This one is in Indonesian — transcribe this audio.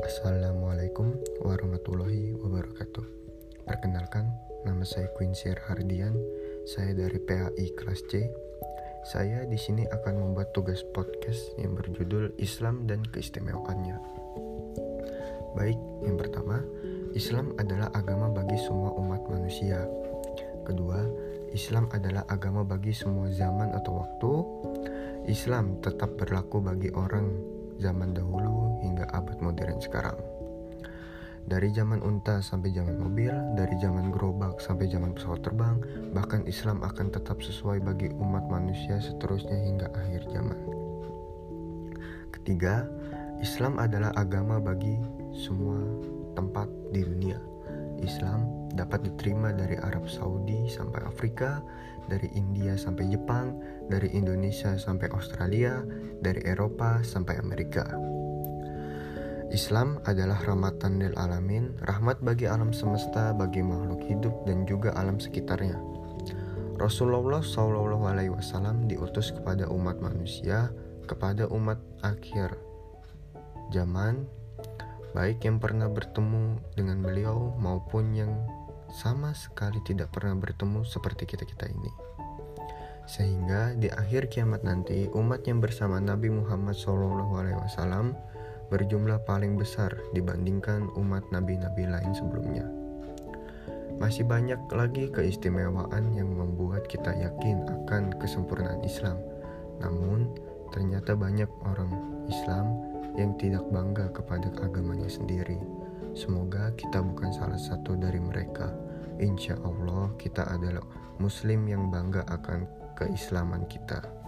Assalamualaikum warahmatullahi wabarakatuh. Perkenalkan, nama saya Quincy Hardian. Saya dari PAI kelas C. Saya di sini akan membuat tugas podcast yang berjudul Islam dan keistimewaannya. Baik, yang pertama, Islam adalah agama bagi semua umat manusia. Kedua, Islam adalah agama bagi semua zaman atau waktu. Islam tetap berlaku bagi orang zaman dahulu abad modern sekarang. Dari zaman unta sampai zaman mobil, dari zaman gerobak sampai zaman pesawat terbang, bahkan Islam akan tetap sesuai bagi umat manusia seterusnya hingga akhir zaman. Ketiga, Islam adalah agama bagi semua tempat di dunia. Islam dapat diterima dari Arab Saudi sampai Afrika, dari India sampai Jepang, dari Indonesia sampai Australia, dari Eropa sampai Amerika. Islam adalah rahmatan lil alamin, rahmat bagi alam semesta, bagi makhluk hidup dan juga alam sekitarnya. Rasulullah Shallallahu Alaihi Wasallam diutus kepada umat manusia, kepada umat akhir zaman, baik yang pernah bertemu dengan beliau maupun yang sama sekali tidak pernah bertemu seperti kita-kita ini. Sehingga di akhir kiamat nanti umat yang bersama Nabi Muhammad SAW berjumlah paling besar dibandingkan umat nabi-nabi lain sebelumnya. Masih banyak lagi keistimewaan yang membuat kita yakin akan kesempurnaan Islam. Namun, ternyata banyak orang Islam yang tidak bangga kepada agamanya sendiri. Semoga kita bukan salah satu dari mereka. Insya Allah, kita adalah Muslim yang bangga akan keislaman kita.